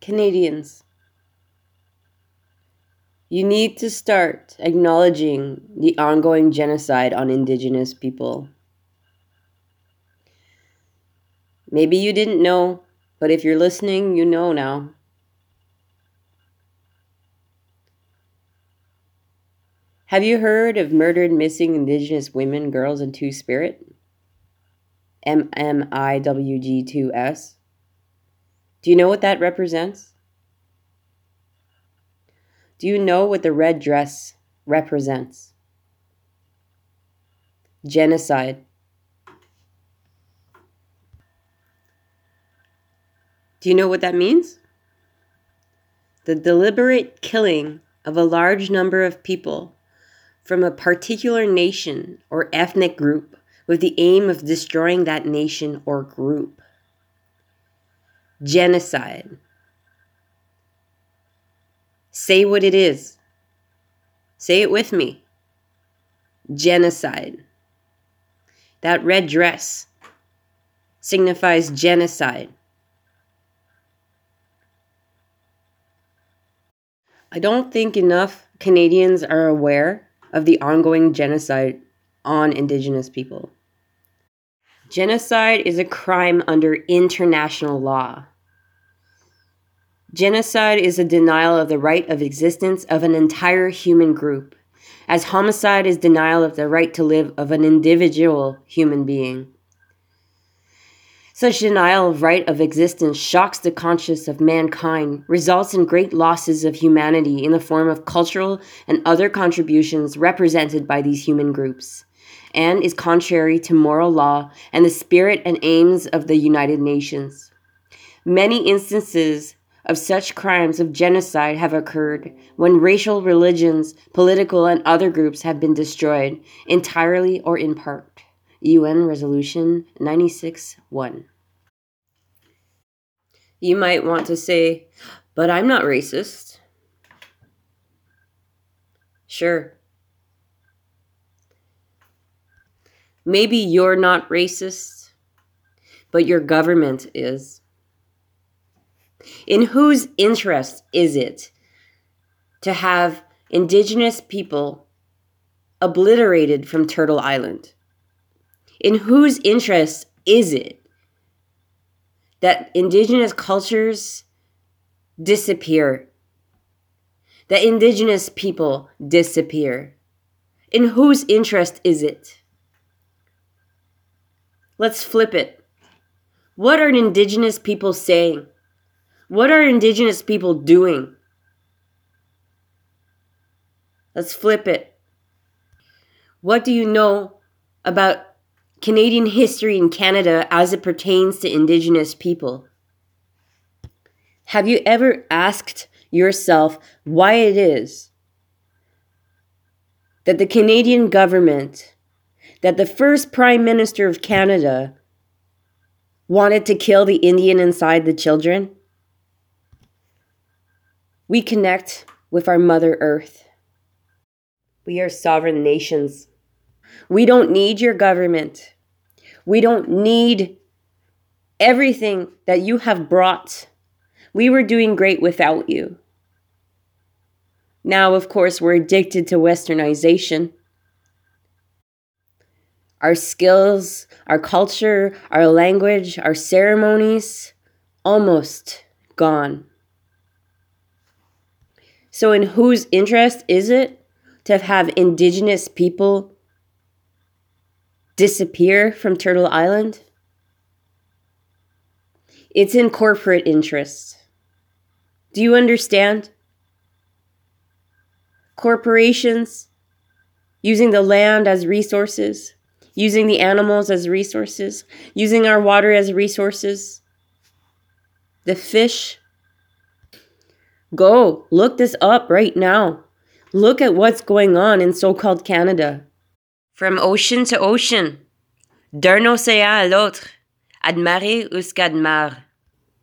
Canadians, you need to start acknowledging the ongoing genocide on Indigenous people. Maybe you didn't know, but if you're listening, you know now. Have you heard of murdered missing Indigenous women, girls, and Two Spirit? MMIWG2S? Do you know what that represents? Do you know what the red dress represents? Genocide. Do you know what that means? The deliberate killing of a large number of people from a particular nation or ethnic group with the aim of destroying that nation or group. Genocide. Say what it is. Say it with me. Genocide. That red dress signifies genocide. I don't think enough Canadians are aware of the ongoing genocide on Indigenous people. Genocide is a crime under international law. Genocide is a denial of the right of existence of an entire human group, as homicide is denial of the right to live of an individual human being. Such denial of right of existence shocks the conscience of mankind, results in great losses of humanity in the form of cultural and other contributions represented by these human groups, and is contrary to moral law and the spirit and aims of the United Nations. Many instances of such crimes of genocide have occurred when racial, religions, political, and other groups have been destroyed, entirely or in part. UN Resolution 96 1. You might want to say, but I'm not racist. Sure. Maybe you're not racist, but your government is. In whose interest is it to have indigenous people obliterated from Turtle Island? In whose interest is it that indigenous cultures disappear? That indigenous people disappear? In whose interest is it? Let's flip it. What are indigenous people saying? What are indigenous people doing? Let's flip it. What do you know about Canadian history in Canada as it pertains to Indigenous people. Have you ever asked yourself why it is that the Canadian government, that the first Prime Minister of Canada wanted to kill the Indian inside the children? We connect with our Mother Earth. We are sovereign nations. We don't need your government. We don't need everything that you have brought. We were doing great without you. Now, of course, we're addicted to westernization. Our skills, our culture, our language, our ceremonies, almost gone. So, in whose interest is it to have indigenous people disappear from Turtle Island? It's in corporate interests. Do you understand? Corporations using the land as resources, using the animals as resources, using our water as resources, the fish. Go, look this up right now. Look at what's going on in so called Canada. From ocean to ocean, d'un océan à l'autre, a mari usque ad mare.